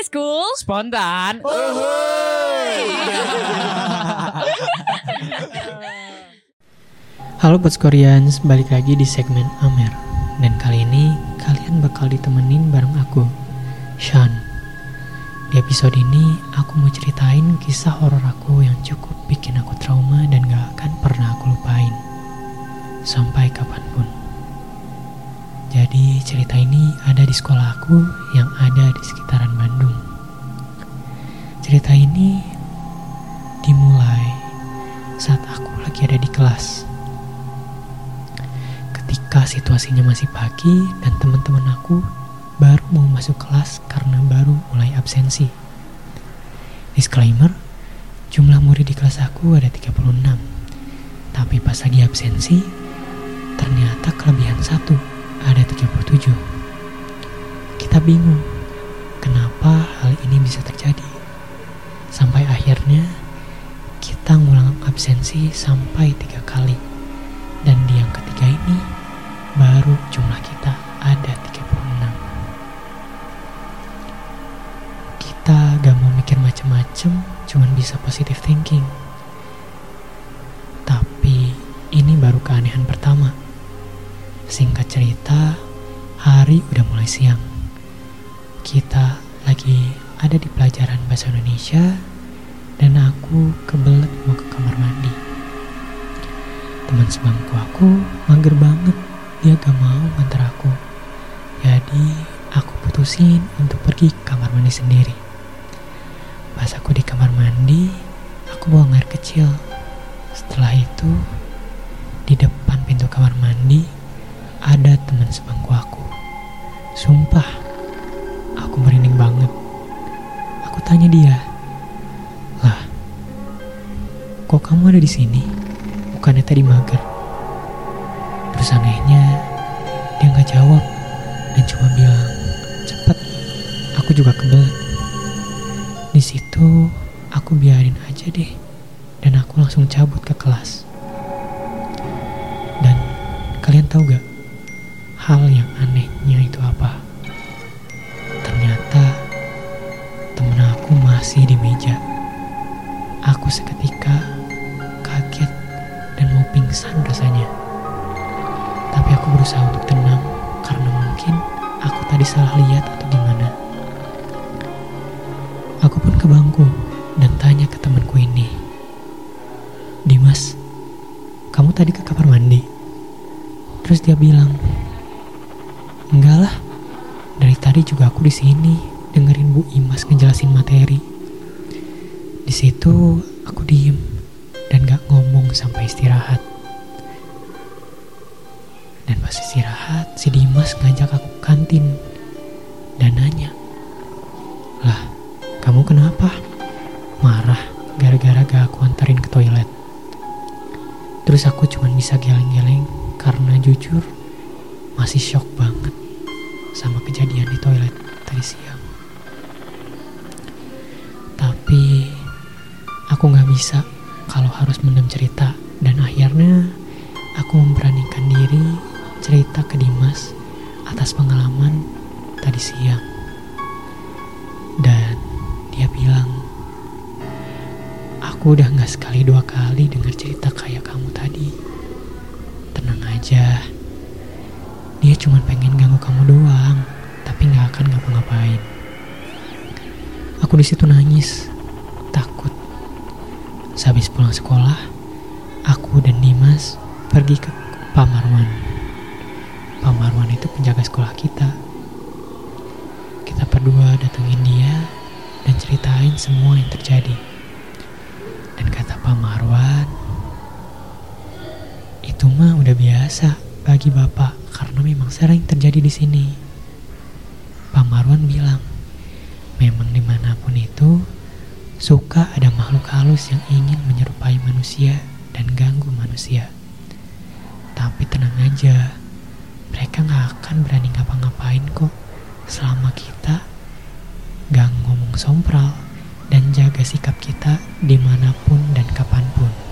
school. Spontan. Halo buat Koreans, balik lagi di segmen Amer. Dan kali ini kalian bakal ditemenin bareng aku, Sean. Di episode ini aku mau ceritain kisah horor aku yang cukup bikin aku trauma dan gak akan pernah aku lupain. Sampai kapan pun. Jadi cerita ini ada di sekolah aku yang ada di sekitaran Bandung. Cerita ini dimulai saat aku lagi ada di kelas. Ketika situasinya masih pagi dan teman-teman aku baru mau masuk kelas karena baru mulai absensi. Disclaimer, jumlah murid di kelas aku ada 36. Tapi pas lagi absensi, ternyata kelebihan satu, ada 37. Kita bingung, kenapa hal ini bisa terjadi. Akhirnya kita ngulang absensi sampai tiga kali. Dan di yang ketiga ini baru jumlah kita ada 36. Kita gak mau mikir macem-macem, cuman bisa positive thinking. Tapi ini baru keanehan pertama. Singkat cerita, hari udah mulai siang. Kita lagi ada di pelajaran bahasa Indonesia dan aku kebelet mau ke kamar mandi. Teman sebangku aku mager banget, dia gak mau nganter aku. Jadi aku putusin untuk pergi ke kamar mandi sendiri. Pas aku di kamar mandi, aku buang air kecil. Setelah itu, di depan pintu kamar mandi ada teman sebangku aku. Sumpah, aku merinding banget. Aku tanya dia, kamu ada di sini? Bukannya tadi mager. Terus anehnya, dia nggak jawab dan cuma bilang, cepet, aku juga kebelet. Di situ aku biarin aja deh, dan aku langsung cabut ke kelas. Dan kalian tahu gak hal yang anehnya itu apa? Ternyata temen aku masih di meja. Aku seketika pingsan rasanya. Tapi aku berusaha untuk tenang karena mungkin aku tadi salah lihat atau gimana. Aku pun ke bangku dan tanya ke temanku ini. Dimas, kamu tadi ke kamar mandi? Terus dia bilang, enggak lah, dari tadi juga aku di sini dengerin Bu Imas ngejelasin materi. Di situ aku diem dan gak ngomong sampai istirahat. Dan pas istirahat, si Dimas ngajak aku ke kantin dan nanya, lah kamu kenapa? Marah gara-gara gak aku anterin ke toilet. Terus aku cuma bisa geleng-geleng karena jujur masih shock banget sama kejadian di toilet tadi siang. Tapi aku gak bisa kalau harus mendem cerita dan akhirnya aku memberanikan diri cerita ke Dimas atas pengalaman tadi siang. Dan dia bilang, aku udah gak sekali dua kali dengar cerita kayak kamu tadi. Tenang aja, dia cuma pengen ganggu kamu doang, tapi gak akan ngapa-ngapain. Aku di situ nangis, takut. Sehabis pulang sekolah, aku dan Dimas pergi ke Pak Pak Marwan itu penjaga sekolah kita. Kita berdua datengin dia dan ceritain semua yang terjadi. Dan kata Pak Marwan, itu mah udah biasa bagi bapak karena memang sering terjadi di sini. Pak Marwan bilang, memang di mana pun itu suka ada makhluk halus yang ingin menyerupai manusia dan ganggu manusia. Tapi tenang aja, mereka gak akan berani ngapa-ngapain kok selama kita gak ngomong sompral dan jaga sikap kita di mana pun dan kapan pun.